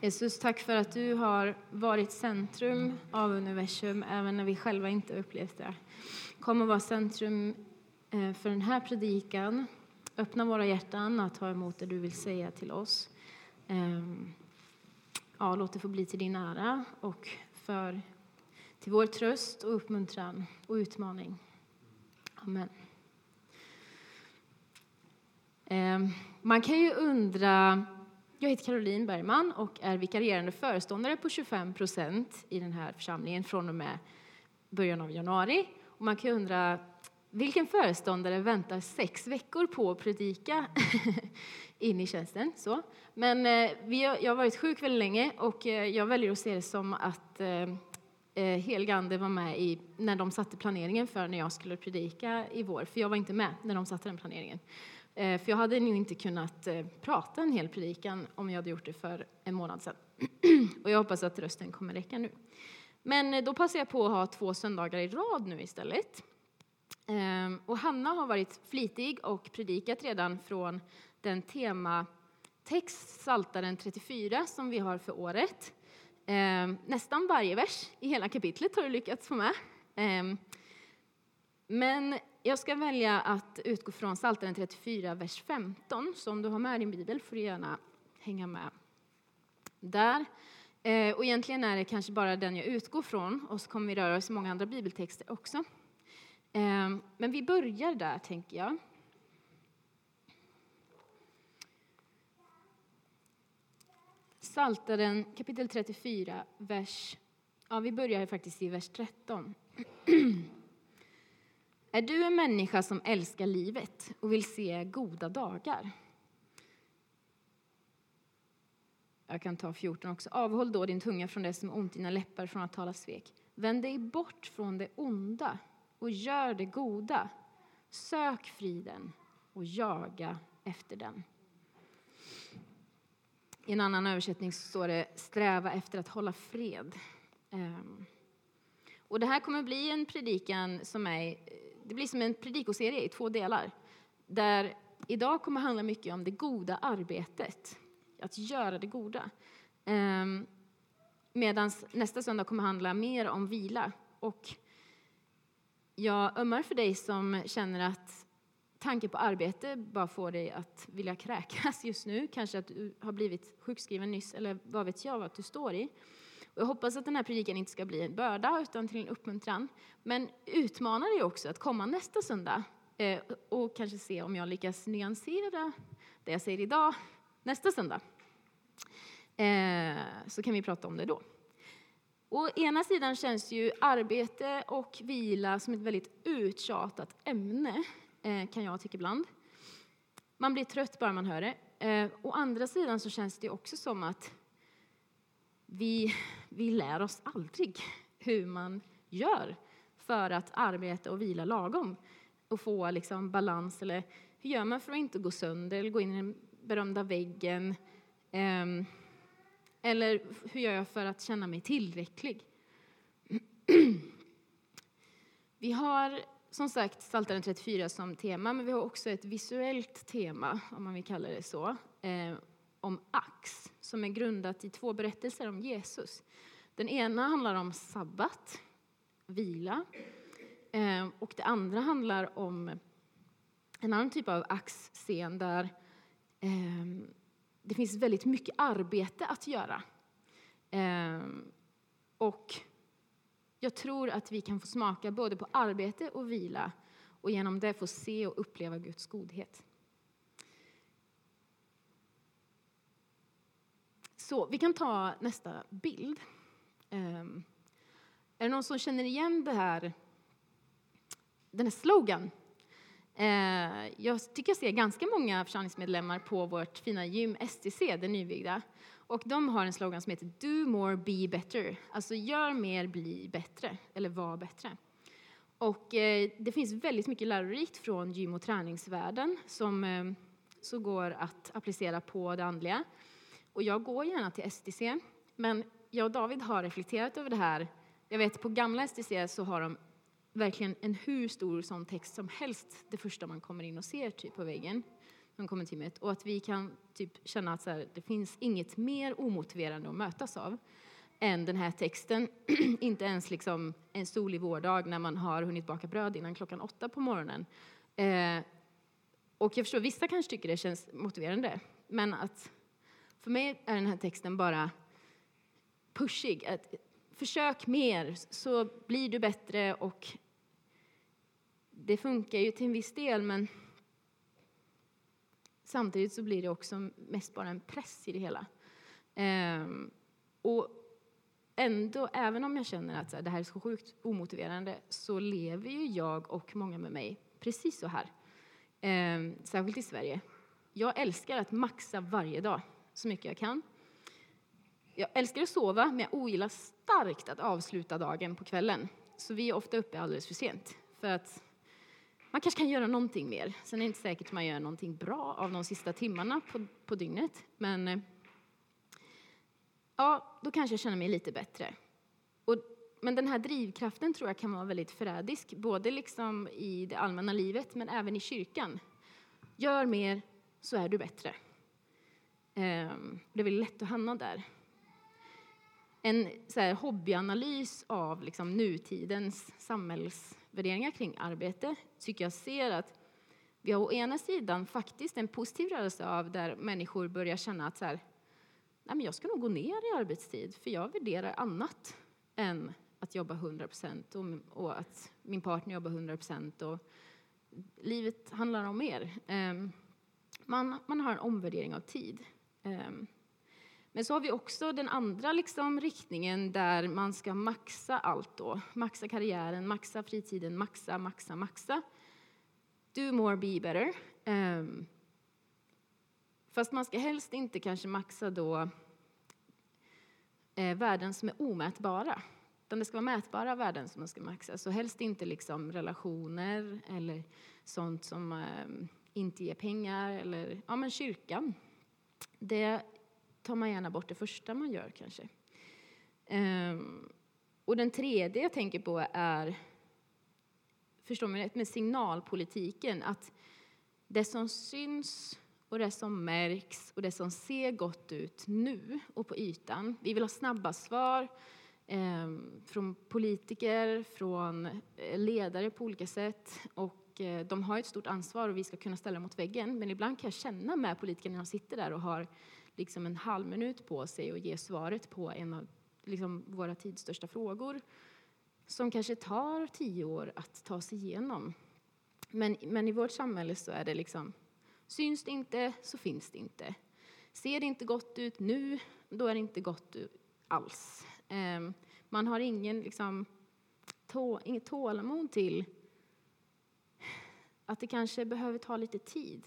Jesus, tack för att du har varit centrum av universum även när vi själva inte upplevt det. Kom och var centrum eh, för den här predikan. Öppna våra hjärtan att ta emot det du vill säga till oss. Ehm, ja, låt det få bli till din ära och för, till vår tröst och uppmuntran och utmaning. Amen. Ehm, man kan ju undra jag heter Caroline Bergman och är vikarierande föreståndare på 25 procent i den här församlingen från och med början av januari. Och man kan undra, vilken föreståndare väntar sex veckor på att predika in i tjänsten? Så. Men eh, vi har, jag har varit sjuk väldigt länge och eh, jag väljer att se det som att eh, eh Helgande var med i, när de satte planeringen för när jag skulle predika i vår, för jag var inte med när de satte den planeringen. Eh, för jag hade nog inte kunnat eh, prata en hel predikan om jag hade gjort det för en månad sedan. Och jag hoppas att rösten kommer räcka nu. Men eh, då passar jag på att ha två söndagar i rad nu istället. Ehm, och Hanna har varit flitig och predikat redan från den tematext, Saltaren 34, som vi har för året. Ehm, nästan varje vers i hela kapitlet har du lyckats få med. Ehm, men jag ska välja att utgå från Psaltaren 34, vers 15. Så om du har med din bibel får du gärna hänga med där. Eh, och egentligen är det kanske bara den jag utgår från, och så kommer vi röra oss i många andra bibeltexter också. Eh, men vi börjar där, tänker jag. Saltaren kapitel 34, vers... Ja, vi börjar faktiskt i vers 13. Är du en människa som älskar livet och vill se goda dagar? Jag kan ta 14 också. Avhåll då din tunga från det som är ont, dina läppar från att tala svek. Vänd dig bort från det onda och gör det goda. Sök friden och jaga efter den. I en annan översättning står det sträva efter att hålla fred. Ehm. Och det här kommer bli en predikan som är det blir som en predikoserie i två delar. Där idag kommer handla mycket om det goda arbetet, att göra det goda. Ehm, um, Medan nästa söndag kommer handla mer om vila. Och jag ömmar för dig som känner att tanken på arbete bara får dig att vilja kräkas just nu. Kanske att du har blivit sjukskriven nyss, eller vad vet jag vad du står i. Och jag hoppas att den här predikan inte ska bli en börda utan till en uppmuntran. Men utmana dig också att komma nästa söndag eh, och kanske se om jag lyckas nyansera det jag säger idag nästa söndag. Eh, så kan vi prata om det då. Å ena sidan känns ju arbete och vila som ett väldigt uttjatat ämne, eh, kan jag tycka ibland. Man blir trött bara man hör det. Å andra sidan så känns det också som att vi, vi lär oss aldrig hur man gör för att arbeta och vila lagom och få liksom balans. Eller hur gör man för att inte gå sönder eller gå in i den berömda väggen? Ehm, eller hur gör jag för att känna mig tillräcklig? Vi har som sagt Psaltaren 34 som tema, men vi har också ett visuellt tema, om man vill kalla det så, eh, om ax, som är grundat i två berättelser om Jesus. Den ena handlar om sabbat, vila, eh, och det andra handlar om en annan typ av axscen där eh, det finns väldigt mycket arbete att göra. Eh, och jag tror att vi kan få smaka både på arbete och vila och genom det få se och uppleva Guds godhet. Så vi kan ta nästa bild. Um, är det någon som känner igen det här, den här slogan? Uh, jag tycker jag ser ganska många församlingsmedlemmar på vårt fina gym STC, det nybyggda. Och de har en slogan som heter Do more, be better. Alltså gör mer, bli bättre. Eller var bättre. Och eh, det finns väldigt mycket lärorikt från gym och träningsvärlden som eh, så går att applicera på det andliga. Och jag går gärna till STC, men jag och David har reflekterat över det här. Jag vet på gamla STC så har de verkligen en hur stor sån text som helst det första man kommer in och ser typ på väggen. som kommer och att vi kan typ känna att så här, det finns inget mer omotiverande att mötas av än den här texten. Inte ens liksom en solig vårdag när man har hunnit baka bröd innan klockan åtta på morgonen. Eh, och jag förstår, vissa kanske tycker det känns motiverande, men att för mig är den här texten bara pushig. Att försök mer så blir du bättre och det funkar ju till en viss del, men samtidigt så blir det också mest bara en press i det hela. Ehm, och ändå, även om jag känner att det här är så sjukt omotiverande, så lever ju jag och många med mig precis så här. Ehm, särskilt i Sverige. Jag älskar att maxa varje dag så mycket jag kan. Jag älskar att sova, men jag ogillar starkt att avsluta dagen på kvällen. Så vi är ofta uppe alldeles för sent. För att man kanske kan göra någonting mer. Sen är det inte säkert att man gör någonting bra av de sista timmarna på, på dygnet. Men eh, ja, då kanske jag känner mig lite bättre. Och, men den här drivkraften tror jag kan vara väldigt förrädisk, både liksom i det allmänna livet men även i kyrkan. Gör mer så är du bättre. Ehm, det är väldigt lätt att hamna där en så här, hobbyanalys av liksom, nutidens samhällsvärderingar kring arbete tycker jag ser att vi har å ena sidan faktiskt en positiv rörelse av där människor börjar känna att så här, Nej, men jag ska nog gå ner i arbetstid för jag värderar annat än att jobba 100 procent och, och, att min partner jobbar 100 procent. Livet handlar om mer. Ehm, man, man har en omvärdering av tid. Ehm, men så har vi också den andra liksom riktningen där man ska maxa allt då. Maxa karriären, maxa fritiden, maxa, maxa, maxa. Do more, be better. Ehm, fast man ska helst inte kanske maxa då eh, värden som är omätbara. Utan det ska vara mätbara värden som man ska maxa. Så helst inte liksom relationer eller sånt som ehm, inte ger pengar eller ja, men kyrkan. Det tar man gärna bort det första man gör kanske. Um, och den tredje jag tänker på är, förstår mig rätt, med signalpolitiken. Att det som syns och det som märks och det som ser gott ut nu och på ytan. Vi vill ha snabba svar eh, från politiker, från eh, ledare på olika sätt. Och Eh, de har ett stort ansvar och vi ska kunna ställa mot väggen. Men ibland kan jag känna med politikerna när de sitter där och har liksom en halv minut på sig att ge svaret på en av liksom, våra tids största frågor som kanske tar tio år att ta sig igenom. Men, men i vårt samhälle så är det liksom, syns det inte så finns det inte. Ser det inte gott ut nu, då är det inte gott alls. Ehm, man har ingen, liksom, tå, inget tålamod till att det kanske behöver ta lite tid.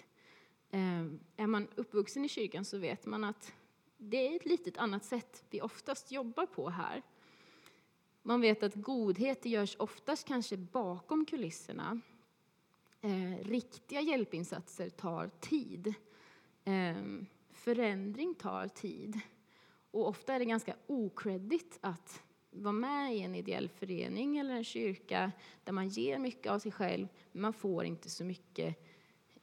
Ehm, är man uppvuxen i kyrkan så vet man att det är ett litet annat sätt vi oftast jobbar på här. Man vet att godhet görs oftast kanske bakom kulisserna. Ehm, riktiga hjälpinsatser tar tid. Ehm, förändring tar tid. Och ofta är det ganska okreddigt att vara med i en ideell förening eller en kyrka där man ger mycket av sig själv, men man får inte så mycket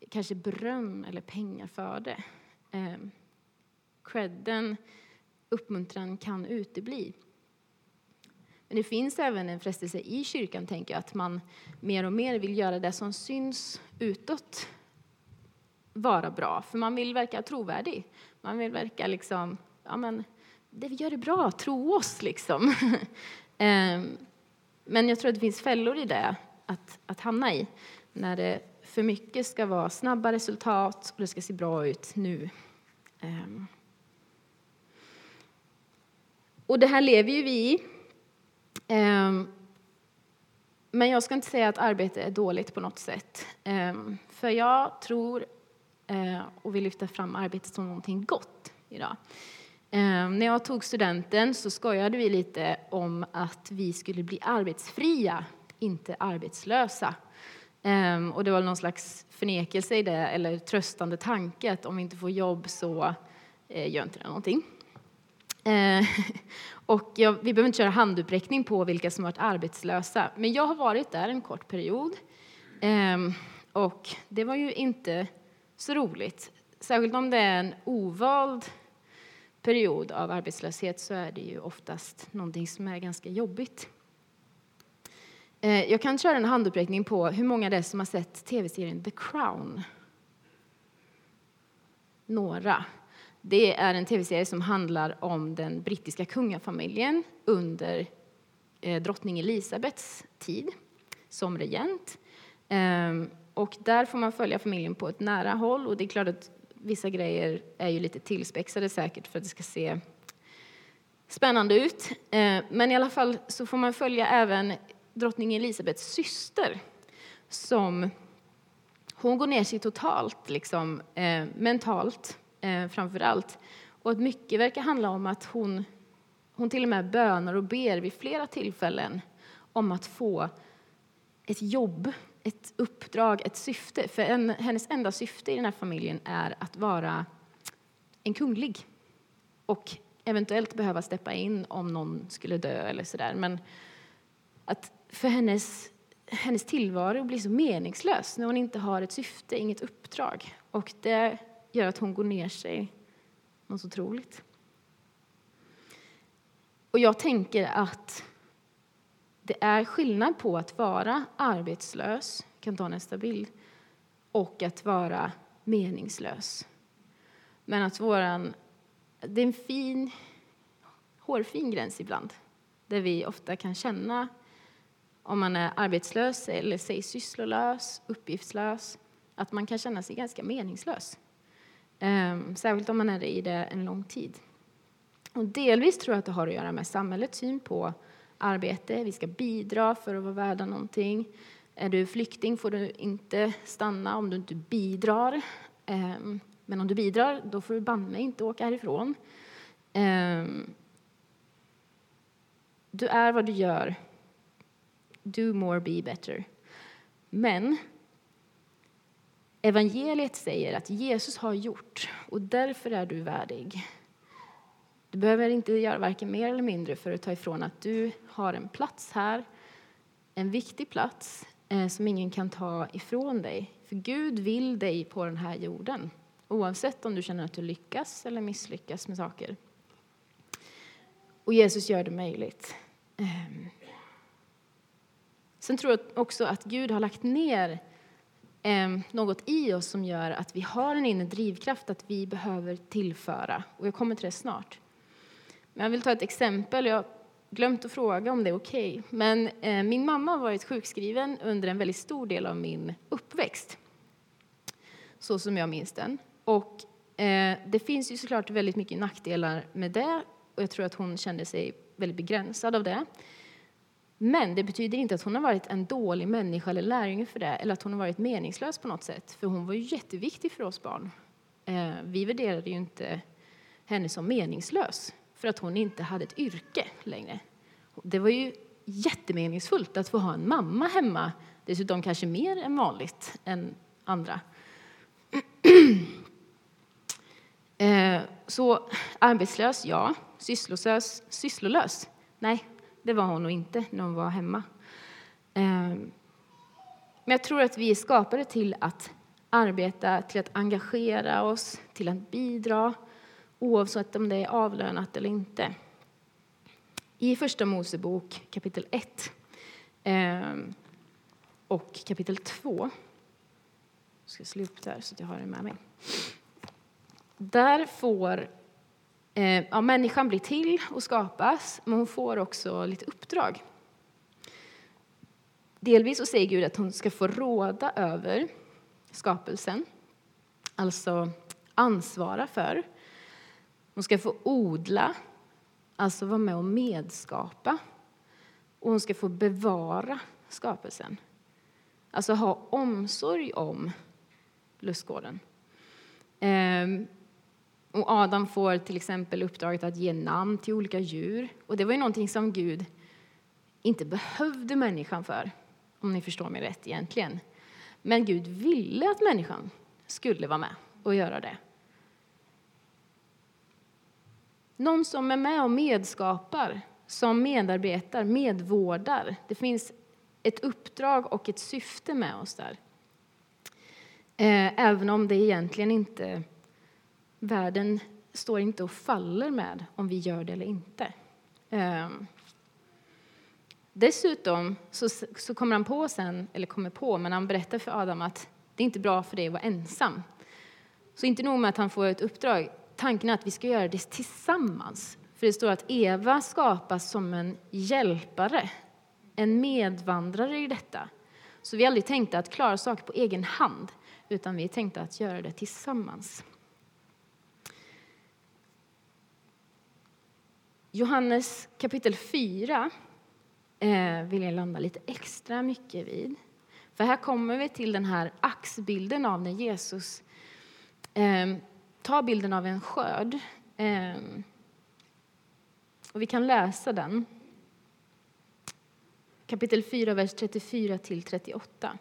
kanske beröm eller pengar för det. Eh, credden, uppmuntran kan utebli. Men det finns även en frestelse i kyrkan, tänker jag, att man mer och mer vill göra det som syns utåt vara bra, för man vill verka trovärdig. Man vill verka liksom, ja men, det vi gör är bra, tro oss liksom. Ehm, men jag tror att det finns fällor i det att, att hamna i, när det för mycket ska vara snabba resultat och det ska se bra ut nu. Ehm. Och det här lever ju vi i. Ehm, men jag ska inte säga att arbete är dåligt på något sätt. För jag tror eh, och vill lyfta fram arbetet som någonting gott idag. Eh, när jag tog studenten så skojade vi lite om att vi skulle bli arbetsfria, inte arbetslösa. Ehm, och det var någon slags förnekelse i det, eller tröstande tanke att om vi inte får jobb så eh, gör inte det någonting. Eh, och jag, vi behöver inte köra handuppräckning på vilka som varit arbetslösa, men jag har varit där en kort period. Ehm, och det var ju inte så roligt. Särskilt om det är en ovald period av arbetslöshet så är det ju oftast någonting som är ganska jobbigt. Eh, jag kan köra en handuppräckning på hur många det är som har sett tv-serien The Crown. Några. Det är en tv-serie som handlar om den brittiska kungafamiljen under eh, drottning Elisabets tid som regent. Ehm, och där får man följa familjen på ett nära håll och det är klart att vissa grejer är ju lite tillspexade säkert för att det ska se spännande ut. Eh, men i alla fall så får man följa även drottning Elisabets syster som hon går ner sig totalt, liksom, eh, mentalt eh, framför allt. Och att mycket verkar handla om att hon, hon till och med bönar och ber vid flera tillfällen om att få ett jobb, ett uppdrag, ett syfte. För en, hennes enda syfte i den här familjen är att vara en kunglig och eventuellt behöva steppa in om någon skulle dö eller sådär. Men att för hennes, hennes tillvaro blir så meningslös när hon inte har ett syfte, inget uppdrag. Och det gör att hon går ner sig något så otroligt. Och jag tänker att det är skillnad på att vara arbetslös, kan ta nästa bild, och att vara meningslös. Men att våran, det är en fin, hårfin gräns ibland, där vi ofta kan känna om man är arbetslös eller säg sysslolös, uppgiftslös, att man kan känna sig ganska meningslös. Ehm, särskilt om man är i det en lång tid. Och delvis tror jag att det har att göra med samhällets syn på arbete. Vi ska bidra för att vara värda någonting. Är du flykting får du inte stanna om du inte bidrar. Ehm, men om du bidrar, då får du banne inte åka härifrån. Ehm, du är vad du gör do more, be better. Men evangeliet säger att Jesus har gjort och därför är du värdig. Du behöver inte göra varken mer eller mindre för att ta ifrån att du har en plats här, en viktig plats eh, som ingen kan ta ifrån dig. För Gud vill dig på den här jorden oavsett om du känner att du lyckas eller misslyckas med saker. Och Jesus gör det möjligt. Eh, Sen tror jag också att Gud har lagt ner ehm, något i oss som gör att vi har en inre drivkraft att vi behöver tillföra. Och jag kommer till det snart. Men jag vill ta ett exempel. Jag har glömt att fråga om det är okej. Okay. Men eh, min mamma har varit sjukskriven under en väldigt stor del av min uppväxt. Så som jag minns den. Och eh, det finns ju såklart väldigt mycket nackdelar med det. Och jag tror att hon kände sig väldigt begränsad av det. Men det betyder inte att hon har varit en dålig människa eller lärjunge för det, eller att hon har varit meningslös på något sätt, för hon var ju jätteviktig för oss barn. Eh, vi värderade ju inte henne som meningslös för att hon inte hade ett yrke längre. Det var ju jättemeningsfullt att få ha en mamma hemma, dessutom kanske mer än vanligt än andra. Eh, så arbetslös, ja. Sysslolös, sysslolös, nej. Det var hon nog inte när hon var hemma. Eh, men jag tror att vi är skapade till att arbeta, till att engagera oss, till att bidra oavsett om det är avlönat eller inte. I Första Mosebok kapitel 1 ehm, och kapitel 2 jag ska slå upp där så att jag har det med mig. Där får Eh, ja, människan bli till och skapas, men hon får också lite uppdrag. Delvis så säger Gud att hon ska få råda över skapelsen, alltså ansvara för. Hon ska få odla, alltså vara med och medskapa. Och hon ska få bevara skapelsen, alltså ha omsorg om lustgården. Ehm, och Adam får till exempel uppdraget att ge namn till olika djur. Och det var ju någonting som Gud inte behövde människan för, om ni förstår mig rätt egentligen. Men Gud ville att människan skulle vara med och göra det. Någon som är med och medskapar, som medarbetar, medvårdar. Det finns ett uppdrag och ett syfte med oss där. Eh, även om det egentligen inte, världen står inte och faller med om vi gör det eller inte. Ehm, dessutom så, så kommer han på sen, eller kommer på, men han berättar för Adam att det är inte bra för dig att vara ensam. Så inte nog med att han får ett uppdrag, tanken är att vi ska göra det tillsammans. För det står att Eva skapas som en hjälpare, en medvandrare i detta. Så vi har aldrig tänkt att klara saker på egen hand, utan vi tänkte att göra det tillsammans. Johannes kapitel 4 eh, vill jag landa lite extra mycket vid. För här kommer vi till den här axbilden av när Jesus eh, Ta bilden av en skörd. Eh, och vi kan läsa den. Kapitel 4, vers 34 till 38.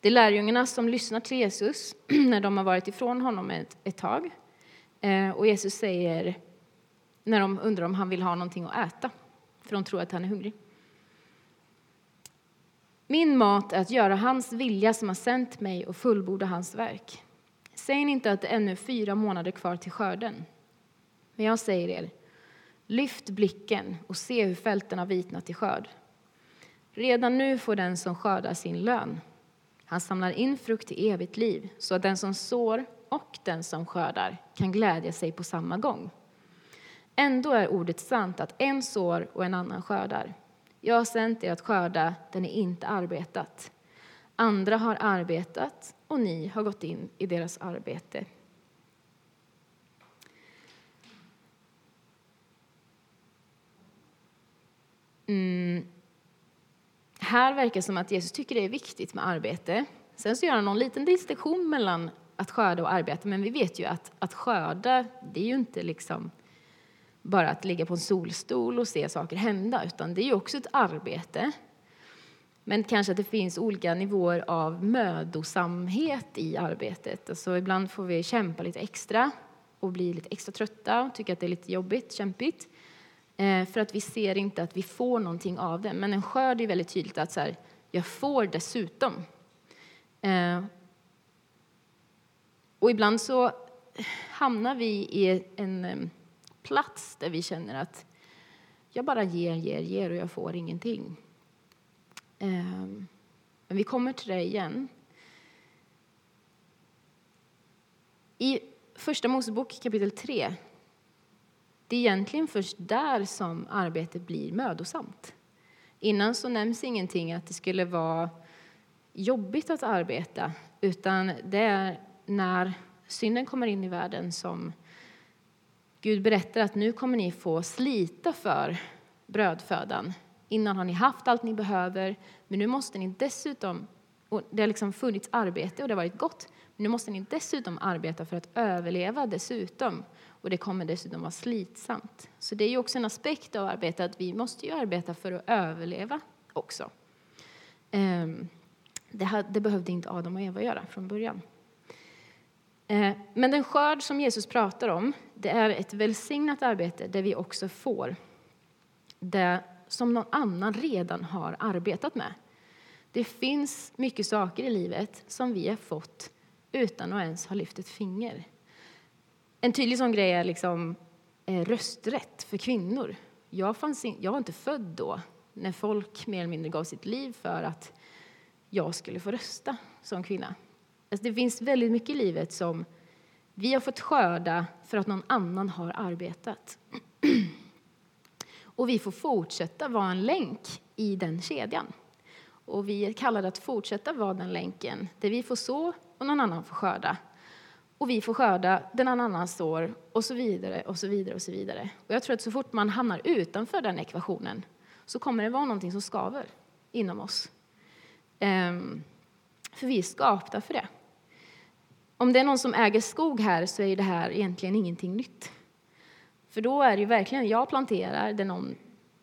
Det är lärjungarna som lyssnar till Jesus när de har varit ifrån honom ett, ett tag. Eh, och Jesus säger, när de undrar om han vill ha någonting att äta, för de tror att han är hungrig. Min mat är att göra hans vilja som har sänt mig och fullborda hans verk. Säg inte att det är ännu fyra månader kvar till skörden. Men jag säger er, lyft blicken och se hur fälten har vitnat till skörd. Redan nu får den som skördar sin lön. Han samlar in frukt till evigt liv, så att den som sår och den som skördar kan glädja sig på samma gång. Ändå är ordet sant att en sår och en annan skördar. Jag har sänt er att skörda där ni inte arbetat. Andra har arbetat och ni har gått in i deras arbete. Mm. Här verkar det som att Jesus tycker det är viktigt med arbete. Sen så gör han någon liten distinktion mellan att skörda och arbeta, men vi vet ju att, att skörda, det är ju inte liksom bara att ligga på en solstol och se saker hända, utan det är ju också ett arbete. Men kanske att det finns olika nivåer av mödosamhet i arbetet. Alltså ibland får vi kämpa lite extra och bli lite extra trötta och tycka att det är lite jobbigt, kämpigt. Eh, för att vi ser inte att vi får någonting av det. Men en skörd är väldigt tydligt att så här, jag får dessutom. Eh, och ibland så hamnar vi i en eh, plats där vi känner att jag bara ger, ger, ger och jag får ingenting. Ehm, men vi kommer till det igen. I Första Mosebok kapitel 3 det är egentligen först där som arbetet blir mödosamt. Innan så nämns ingenting att det skulle vara jobbigt att arbeta, utan det är när synden kommer in i världen som Gud berättar att nu kommer ni få slita för brödfödan. Innan har ni haft allt ni behöver, men nu måste ni dessutom, och det har liksom funnits arbete och det har varit gott, men nu måste ni dessutom arbeta för att överleva dessutom. Och det kommer dessutom vara slitsamt. Så det är ju också en aspekt av arbetet att vi måste ju arbeta för att överleva också. Ehm, det, behövde inte Adam och Eva göra från början. Ehm, men den skörd som Jesus pratar om, det är ett välsignat arbete där vi också får det som någon annan redan har arbetat med. Det finns mycket saker i livet som vi har fått utan att ens ha lyft ett finger. En tydlig sån grej är liksom, eh, rösträtt för kvinnor. Jag, fanns in, jag var inte född då, när folk mer eller mindre gav sitt liv för att jag skulle få rösta som kvinna. Alltså det finns väldigt mycket i livet som vi har fått skörda för att någon annan har arbetat. Och vi får fortsätta vara en länk i den kedjan. Och vi är kallade att fortsätta vara den länken där vi får så och någon annan får skörda och vi får skörda den annan sår och så vidare och så vidare och så vidare. Och jag tror att så fort man hamnar utanför den ekvationen så kommer det vara någonting som skaver inom oss. Um, för vi är skapta för det. Om det är någon som äger skog här så är det här egentligen ingenting nytt. För då är det ju verkligen, jag planterar, det någon,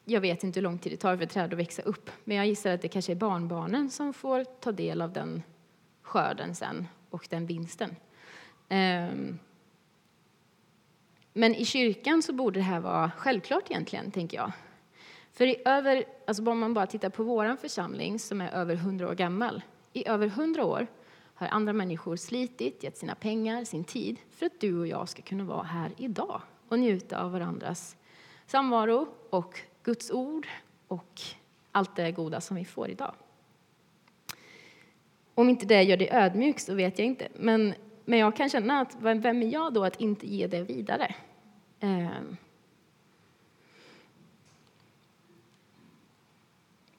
jag vet inte hur lång tid det tar för ett träd att växa upp, men jag gissar att det kanske är barnbarnen som får ta del av den skörden sen och den vinsten. Ehm, men i kyrkan så borde det här vara självklart egentligen, tänker jag. För i över, alltså om man bara tittar på vår församling som är över 100 år gammal, i över 100 år har andra människor slitit, gett sina pengar, sin tid för att du och jag ska kunna vara här idag och njuta av varandras samvaro och Guds ord och allt det goda som vi får idag. Om inte det gör dig ödmjuk så vet jag inte. Men, men jag kan känna att vem är jag då att inte ge det vidare? Eh.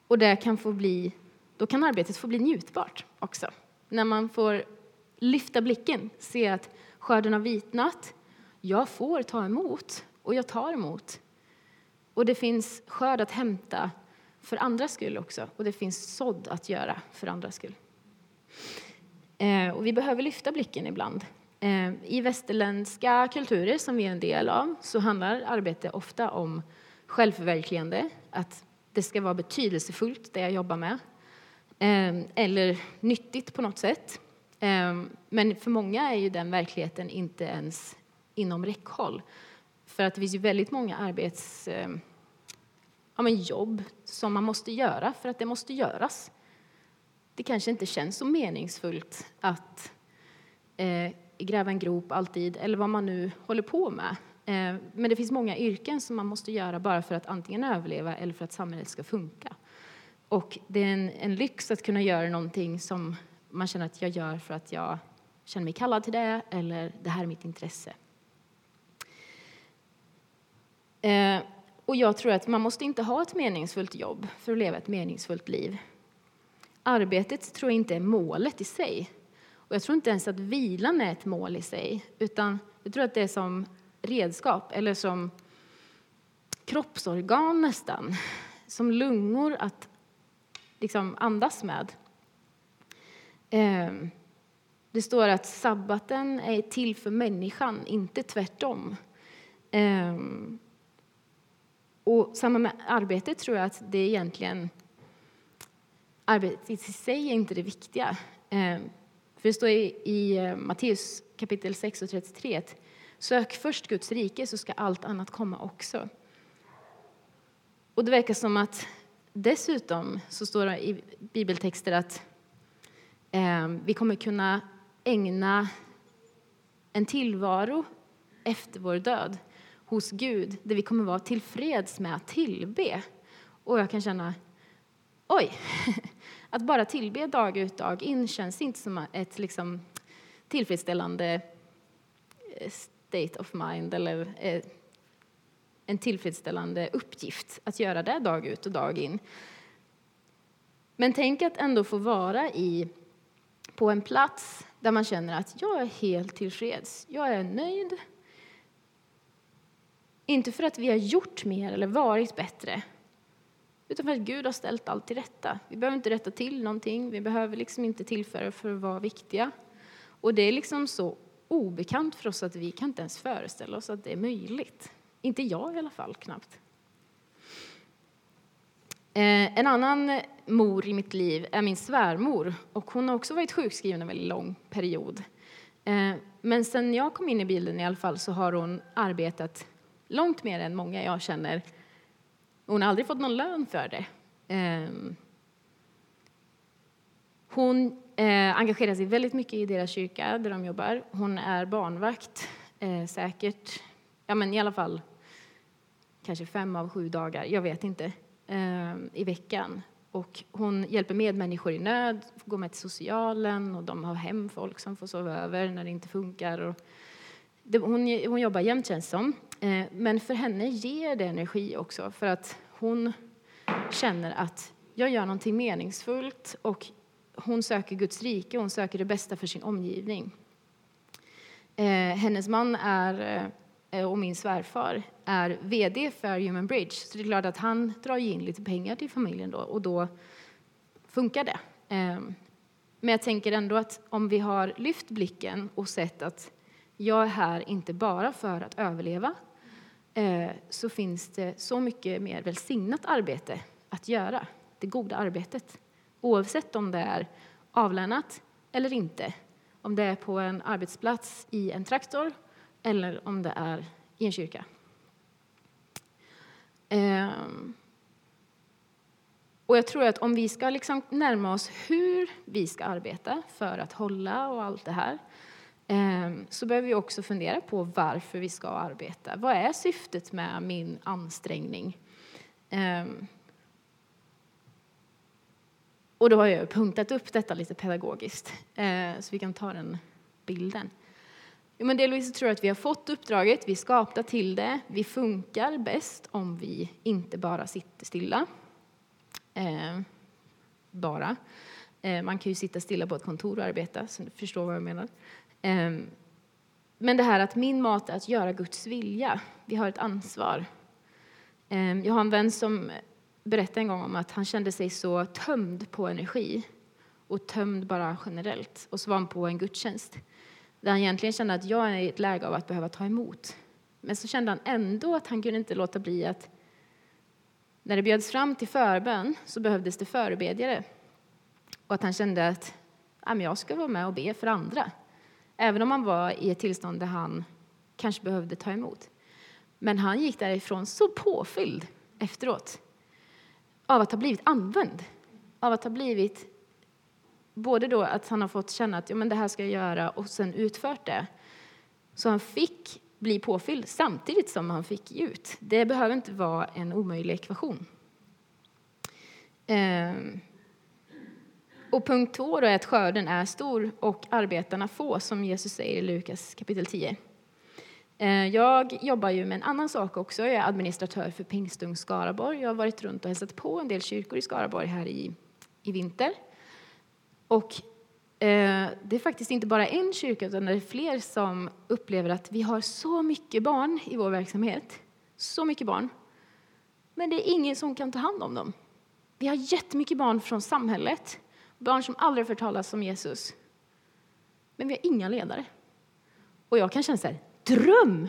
Och det kan få bli, då kan arbetet få bli njutbart också. När man får lyfta blicken, se att skörden har vitnat, jag får ta emot och jag tar emot. Och det finns skörd att hämta för andras skull också och det finns sådd att göra för andras skull. Eh, och vi behöver lyfta blicken ibland. Eh, I västerländska kulturer som vi är en del av så handlar arbete ofta om självförverkligande, att det ska vara betydelsefullt det jag jobbar med, eh, eller nyttigt på något sätt. Men för många är ju den verkligheten inte ens inom räckhåll. För att det finns ju väldigt många arbets, eh, ja, men jobb som man måste göra för att det måste göras det kanske inte känns så meningsfullt att eh, gräva en grop alltid, eller vad man nu håller på med. Eh, men det finns många yrken som man måste göra bara för att antingen överleva eller för att samhället ska funka. Och det är en, en lyx att kunna göra någonting som man känner att jag gör för att jag känner mig kallad till det, eller det här är mitt intresse. Eh, Eh, och jag tror att man måste inte ha ett meningsfullt jobb för att leva ett meningsfullt liv. Arbetet tror jag inte är målet i sig. Och jag tror inte ens att vilan är ett mål i sig, utan jag tror att det är som redskap, eller som kroppsorgan nästan, som lungor att liksom andas med. Ehm, det står att sabbaten är till för människan, inte tvärtom. Ehm, och samma med arbetet tror jag att det är egentligen arbetet i sig är inte det viktiga. Eh, för det står i, i eh, Matteus kapitel 6 och 33 att sök först Guds rike så ska allt annat komma också. Och det verkar som att dessutom så står det i bibeltexter att eh, vi kommer kunna ägna en tillvaro efter vår död hos Gud där vi kommer vara tillfreds med att tillbe. Och jag kan känna, oj, att bara tillbe dag ut dag in känns inte som ett liksom, tillfredsställande eh, state of mind eller eh, en tillfredsställande uppgift att göra det dag ut och dag in. Men tänk att ändå få vara i, på en plats där man känner att jag är helt tillfreds, jag är nöjd. Inte för att vi har gjort mer eller varit bättre, utan för att Gud har ställt allt till rätta. Vi behöver inte rätta till någonting, vi behöver liksom inte tillföra för att vara viktiga. Och det är liksom så obekant för oss att vi kan inte ens föreställa oss att det är möjligt. Inte jag i alla fall, knappt. Eh, en annan mor i mitt liv är min svärmor. Och hon har också varit sjukskriven en väldigt lång period. Eh, men sen jag kom in i bilden i alla fall så har hon arbetat långt mer än många jag känner hon har aldrig fått någon lön för det. Ehm, hon eh, engagerar sig väldigt mycket i deras kyrka där de jobbar. Hon är barnvakt, eh, säkert, ja men i alla fall kanske fem av sju dagar, jag vet inte, ehm, i veckan. Och hon hjälper medmänniskor i nöd, går med till socialen och de har hem folk som får sova över när det inte funkar. Och hon, hon jobbar jämt känns som. Eh, men för henne ger det energi också för att hon känner att jag gör någonting meningsfullt och hon söker Guds rike, hon söker det bästa för sin omgivning. Eh, hennes man är, eh, och min svärfar är vd för Human Bridge, så det är klart att han drar in lite pengar till familjen då, och då funkar det. Men jag tänker ändå att om vi har lyft blicken och sett att jag är här inte bara för att överleva, eh, så finns det så mycket mer välsignat arbete att göra, det goda arbetet. Oavsett om det är avlönat eller inte, om det är på en arbetsplats i en traktor eller om det är i en kyrka. Ehm, och jag tror att om vi ska liksom närma oss hur vi ska arbeta för att hålla och allt det här Ehm, så behöver vi också fundera på varför vi ska arbeta. Vad är syftet med min ansträngning? Ehm, och då har jag punktat upp detta lite pedagogiskt, eh, så vi kan ta den bilden. Jo, men delvis tror jag att vi har fått uppdraget, vi skapar till det, vi funkar bäst om vi inte bara sitter stilla. Eh, bara. Eh, man kan ju sitta stilla på ett kontor och arbeta, så du förstår vad jag menar. Ehm, men det här att min mat är att göra Guds vilja. Vi har ett ansvar. Ehm, jag har en vän som berättade en gång om att han kände sig så tömd på energi och tömd bara generellt. Och så var han på en gudstjänst där han egentligen kände att jag är i ett läge av att behöva ta emot. Men så kände han ändå att han kunde inte låta bli att när det bjöds fram till förbön så behövdes det förebedjare. Och att han kände att ja, jag ska vara med och be för andra. Även om han var i ett tillstånd där han kanske behövde ta emot. Men han gick därifrån så påfylld efteråt av att ha blivit använd. Av att ha blivit både då att han har fått känna att ja, men det här ska jag göra och sen utfört det. Så han fick bli påfylld samtidigt som han fick ge ut. Det behöver inte vara en omöjlig ekvation. Ehm. Och punkt två då är att skörden är stor och arbetarna få, som Jesus säger i Lukas kapitel 10. Eh, jag jobbar ju med en annan sak också. Jag är administratör för Pingstung Skaraborg. Jag har varit runt och hälsat på en del kyrkor i Skaraborg här i, i vinter. Och eh, det är faktiskt inte bara en kyrka, utan det är fler som upplever att vi har så mycket barn i vår verksamhet. Så mycket barn. Men det är ingen som kan ta hand om dem. Vi har jättemycket barn från samhället, barn som aldrig har talas om Jesus. Men vi har inga ledare. Och jag kan känna så här, dröm!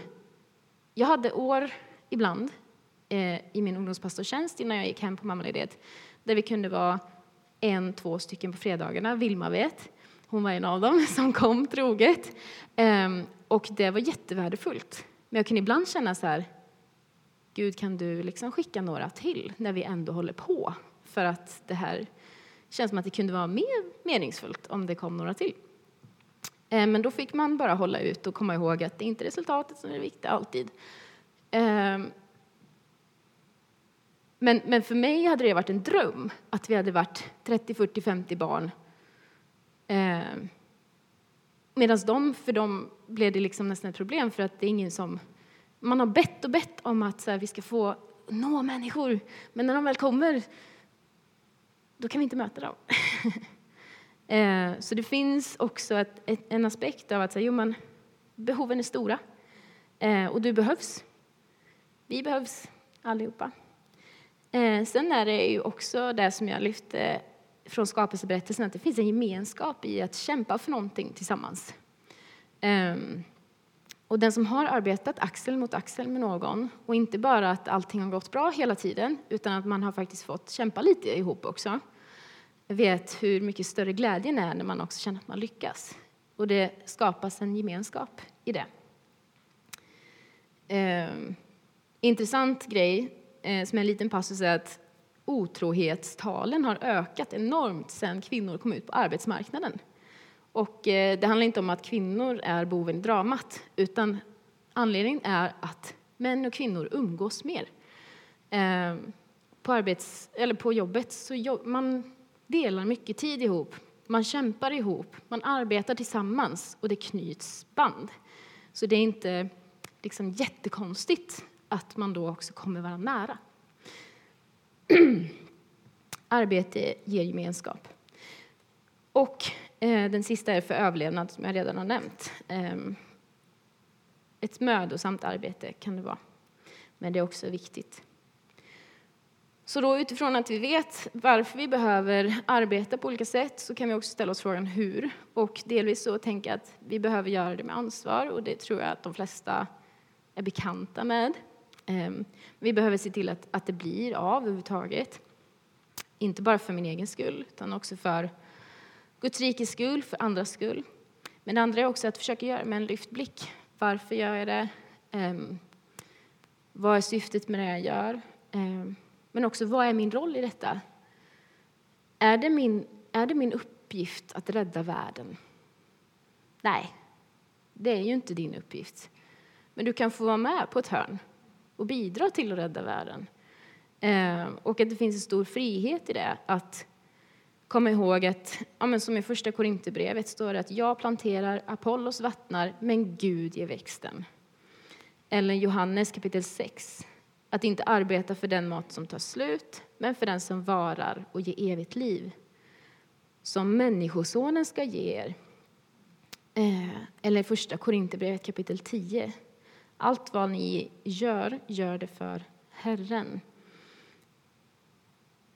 Jag hade år ibland eh, i min ungdomspastortjänst innan jag gick hem på mammaledighet, där vi kunde vara en, två stycken på fredagarna. Vilma vet. Hon var en av dem som kom troget. Ehm, och det var jättevärdefullt. Men jag kunde ibland känna så här, Gud kan du liksom skicka några till när vi ändå håller på? För att det här känns som att det kunde vara mer meningsfullt om det kom några till. Eh, men då fick man bara hålla ut och komma ihåg att det är inte resultatet som är det viktiga alltid. Ehm, men, men för mig hade det varit en dröm att vi hade varit 30, 40, 50 barn. Eh, Medan de, för dem blev det liksom nästan ett problem för att det är ingen som... Man har bett och bett om att här, vi ska få nå människor, men när de väl kommer, då kan vi inte möta dem. eh, så det finns också ett, ett, en aspekt av att säga, jo, men, behoven är stora eh, och du behövs. Vi behövs allihopa. Eh, sen är det ju också det som jag lyfte från skapelseberättelsen, att det finns en gemenskap i att kämpa för någonting tillsammans. Ehm, och den som har arbetat axel mot axel med någon, och inte bara att allting har gått bra hela tiden, utan att man har faktiskt fått kämpa lite ihop också, vet hur mycket större glädjen är när man också känner att man lyckas. Och det skapas en gemenskap i det. Eh, intressant grej eh, som en liten passus är att otrohetstalen har ökat enormt sedan kvinnor kom ut på arbetsmarknaden. Och eh, det handlar inte om att kvinnor är boven i dramat, utan anledningen är att män och kvinnor umgås mer. Eh, på, arbets, eller på jobbet så jobb, man delar mycket tid ihop, man kämpar ihop, man arbetar tillsammans och det knyts band. Så det är inte liksom jättekonstigt att man då också kommer varandra nära. Arbete ger gemenskap. Och eh, den sista är för överlevnad, som jag redan har nämnt. Eh, ett mödosamt arbete kan det vara, men det är också viktigt. Så då utifrån att vi vet varför vi behöver arbeta på olika sätt så kan vi också ställa oss frågan hur. Och delvis så tänka att vi behöver göra det med ansvar och det tror jag att de flesta är bekanta med. Ehm, vi behöver se till att, att det blir av överhuvudtaget. Inte bara för min egen skull, utan också för Guds rikes skull, för andras skull. Men det andra är också att försöka göra med en lyft blick. Varför gör jag det? Ehm, vad är syftet med det jag gör? Ehm, men också, vad är min roll i detta? Är det min, är det min uppgift att rädda världen? Nej, det är ju inte din uppgift. Men du kan få vara med på ett hörn och bidra till att rädda världen. Eh, och att det finns en stor frihet i det. Att komma ihåg att, ja, men som i första Korinthierbrevet står det att jag planterar, Apollos vattnar, men Gud ger växten. Eller Johannes kapitel 6. Att inte arbeta för den mat som tar slut, men för den som varar och ger evigt liv. Som Människosonen ska ge er. Eh, eller första Korinthierbrevet kapitel 10. Allt vad ni gör, gör det för Herren.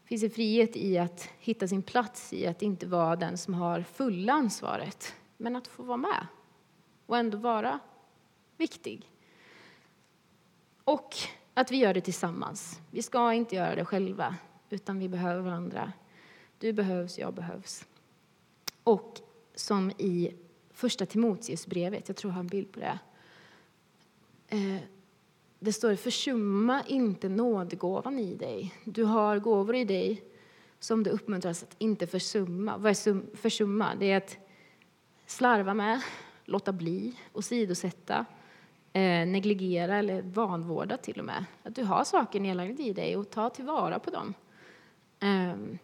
Det finns en frihet i att hitta sin plats i att inte vara den som har fulla ansvaret, men att få vara med och ändå vara viktig. Och att vi gör det tillsammans. Vi ska inte göra det själva, utan vi behöver varandra. Du behövs, jag behövs. Och som i första Timoteusbrevet, jag tror jag har en bild på det. Eh, det står försumma inte nådgåvan i dig. Du har gåvor i dig som du uppmuntras att inte försumma. Vad är försumma? Det är att slarva med, låta bli, åsidosätta, eh, negligera eller vanvårda till och med. Att du har saker nedlagda i dig och ta tillvara på dem. Eh,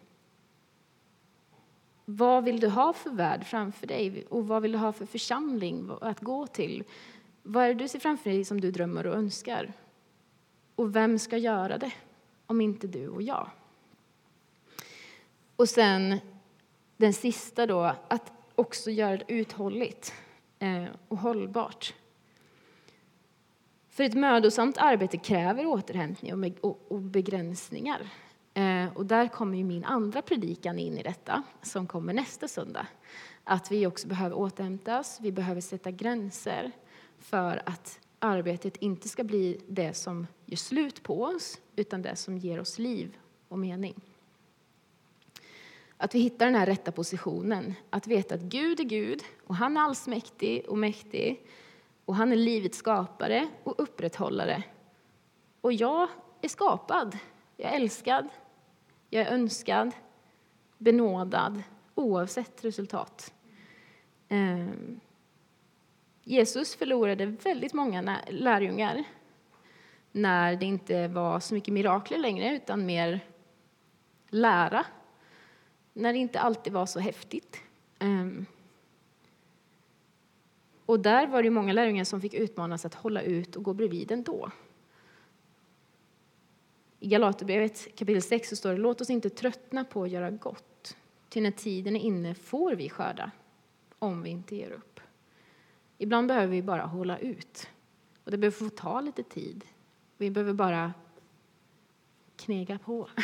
vad vill du ha för värld framför dig och vad vill du ha för församling att gå till? Vad är det du ser framför dig som du drömmer och önskar? Och vem ska göra det om inte du och jag? Och sen den sista då, att också göra det uthålligt eh, och hållbart. För ett mödosamt arbete kräver återhämtning och begränsningar. Eh, och där kommer ju min andra predikan in i detta, som kommer nästa söndag. Att vi också behöver återhämtas, vi behöver sätta gränser för att arbetet inte ska bli det som gör slut på oss, utan det som ger oss liv och mening. Att vi hittar den här rätta positionen, att veta att Gud är Gud och han är allsmäktig och mäktig och han är livets skapare och upprätthållare. Och jag är skapad, jag är älskad, jag är önskad, benådad oavsett resultat. Ehm, Jesus förlorade väldigt många lärjungar när det inte var så mycket mirakler längre, utan mer lära. När det inte alltid var så häftigt. Ehm, och där var det många lärjungar som fick utmanas att hålla ut och gå bredvid ändå. I Galaterbrevet kapitel 6 så står det låt oss inte tröttna på att göra gott. Ty när tiden är inne får vi skörda, om vi inte ger upp. Ibland behöver vi bara hålla ut. Och det behöver få ta lite tid. Vi behöver bara knega på.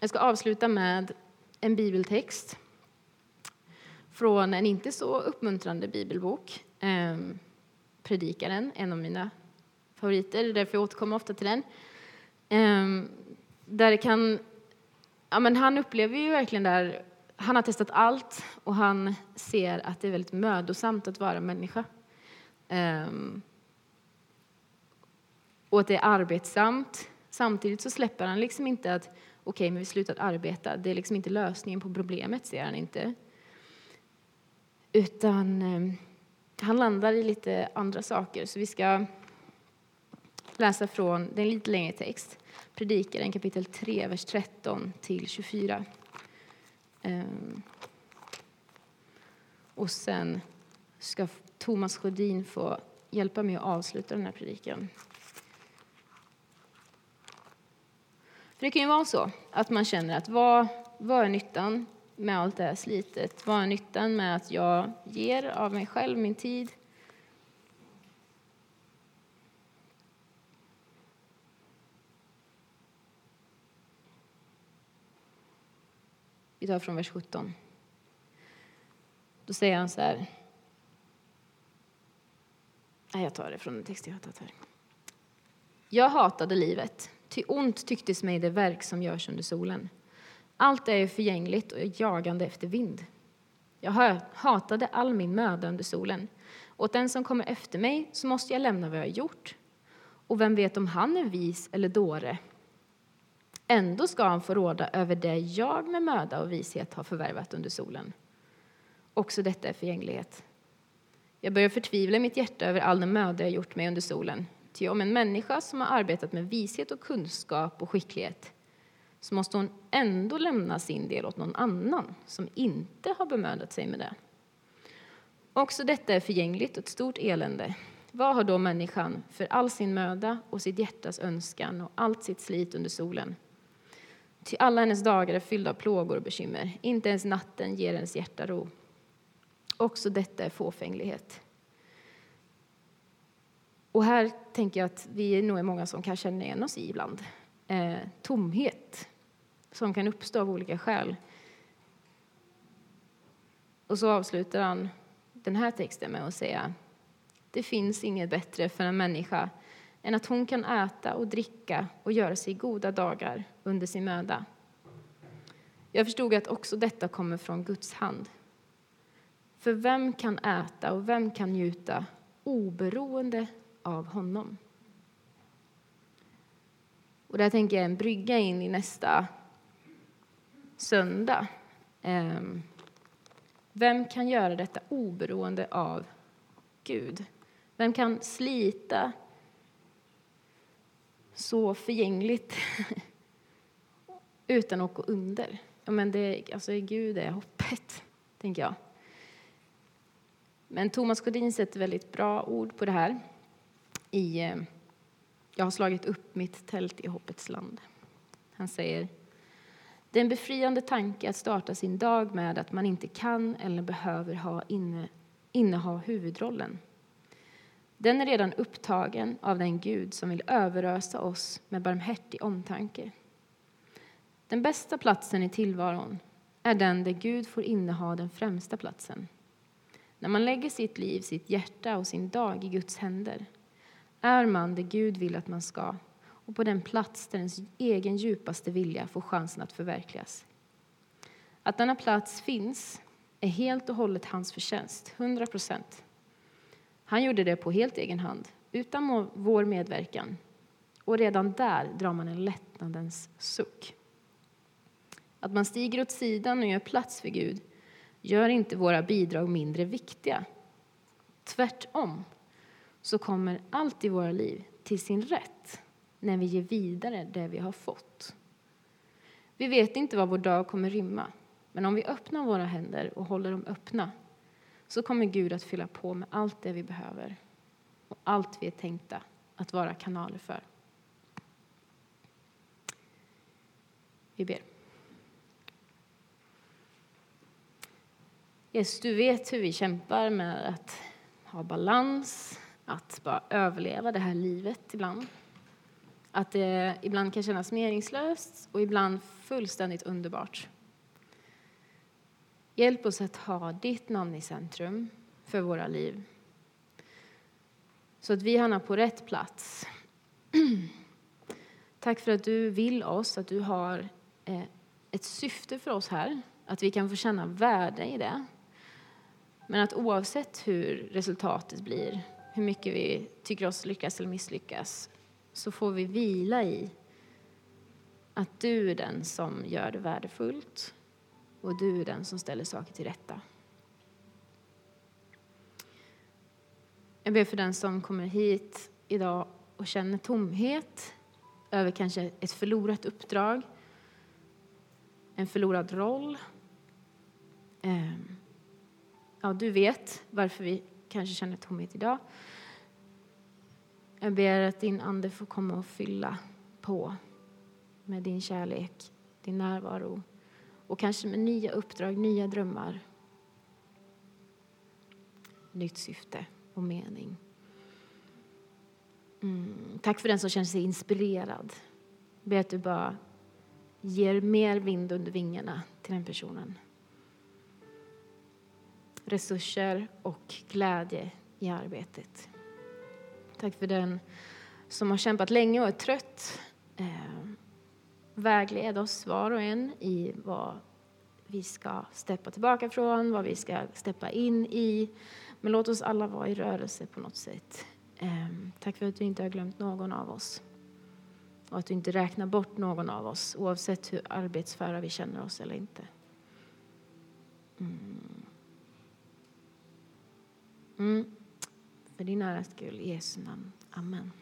Jag ska avsluta med en bibeltext från en inte så uppmuntrande bibelbok. Ehm, predikaren, en av mina favoriter, därför jag återkommer ofta till den. Ehm, där kan, ja, men han upplever ju verkligen där han har testat allt och han ser att det är väldigt mödosamt att vara människa. Ehm, och att det är arbetsamt. Samtidigt så släpper han liksom inte att okej, okay, men vi slutat arbeta. Det är liksom inte lösningen på problemet, ser han inte. Utan ehm, han landar i lite andra saker. Så vi ska läsa från, det är en lite längre text, Predikaren kapitel 3, vers 13 till 24. Ehm, och sen ska Thomas Sjödin få hjälpa mig att avsluta den här predikan. För det kan ju vara så att man känner att vad, vad är nyttan med allt det här slitet? Vad är nyttan med att jag ger av mig själv, min tid? Vi tar från vers 17. Då säger han så här. Nej, jag tar det från den text jag har tagit här. Jag hatade livet, ty ont tycktes mig det verk som görs under solen. Allt är förgängligt och jagande efter vind. Jag hatade all min möda under solen. Åt den som kommer efter mig så måste jag lämna vad jag har gjort. Och vem vet om han är vis eller dåre? Ändå ska han få råda över det jag med möda och vishet har förvärvat under solen. Också detta är förgänglighet. Jag börjar förtvivla i mitt hjärta över all den möda jag gjort mig under solen. Ty om en människa som har arbetat med vishet och kunskap och skicklighet så måste hon ändå lämna sin del åt någon annan som inte har bemödat sig med det. Också detta är förgängligt och ett stort elände. Vad har då människan för all sin möda och sitt hjärtas önskan och allt sitt slit under solen? Ty alla hennes dagar är fyllda av plågor och bekymmer. Inte ens natten ger hennes hjärta ro. Också detta är fåfänglighet. Och här tänker jag att vi nog är många som kan känna igen oss i ibland. Eh, tomhet som kan uppstå av olika skäl. Och så avslutar han den här texten med att säga det finns inget bättre för en människa än att hon kan äta och dricka och göra sig goda dagar under sin möda. Jag förstod att också detta kommer från Guds hand. För vem kan äta och vem kan njuta oberoende av honom? Och där tänker jag en brygga in i nästa söndag. Ehm, vem kan göra detta oberoende av Gud? Vem kan slita så förgängligt utan att gå under? Ja, men det, alltså, Gud är hoppet, tänker jag. Men Thomas Godin sätter väldigt bra ord på det här. I, eh, jag har slagit upp mitt tält i hoppets land. Han säger det är en befriande tanke att starta sin dag med att man inte kan eller behöver ha inne, inneha huvudrollen. Den är redan upptagen av den Gud som vill överösa oss med barmhärtig omtanke. Den bästa platsen i tillvaron är den där Gud får inneha den främsta platsen. När man lägger sitt liv, sitt hjärta och sin dag i Guds händer är man det Gud vill att man ska och på den plats där ens egen djupaste vilja får chansen att förverkligas. Att denna plats finns är helt och hållet hans förtjänst, 100 procent. Han gjorde det på helt egen hand, utan vår medverkan. Och redan där drar man en lättnadens suck. Att man stiger åt sidan och gör plats för Gud gör inte våra bidrag mindre viktiga. Tvärtom så kommer allt i våra liv till sin rätt när vi ger vidare det vi har fått. Vi vet inte vad vår dag kommer rymma, men om vi öppnar våra händer och håller dem öppna så kommer Gud att fylla på med allt det vi behöver och allt vi är tänkta att vara kanaler för. Vi ber. Jesus, du vet hur vi kämpar med att ha balans, att bara överleva det här livet ibland. Att det ibland kan kännas meningslöst och ibland fullständigt underbart. Hjälp oss att ha ditt namn i centrum för våra liv. Så att vi hamnar på rätt plats. Tack för att du vill oss, att du har eh, ett syfte för oss här. Att vi kan få känna värde i det. Men att oavsett hur resultatet blir, hur mycket vi tycker oss lyckas eller misslyckas, så får vi vila i att du är den som gör det värdefullt och du är den som ställer saker till rätta. Jag ber för den som kommer hit idag och känner tomhet över kanske ett förlorat uppdrag, en förlorad roll. Ehm, ja, du vet varför vi kanske känner tomhet idag. Jag ber att din Ande får komma och fylla på med din kärlek, din närvaro och kanske med nya uppdrag, nya drömmar, nytt syfte och mening. Mm. Tack för den som känner sig inspirerad. Jag ber att du bara ger mer vind under vingarna till den personen. Resurser och glädje i arbetet. Tack för den som har kämpat länge och är trött. Eh, vägled oss var och en i vad vi ska steppa tillbaka från, vad vi ska steppa in i. Men låt oss alla vara i rörelse på något sätt. Eh, tack för att du inte har glömt någon av oss. Och att du inte räknar bort någon av oss oavsett hur arbetsföra vi känner oss eller inte. Mm. Mm. För din äras skull, i Jesu namn. Amen.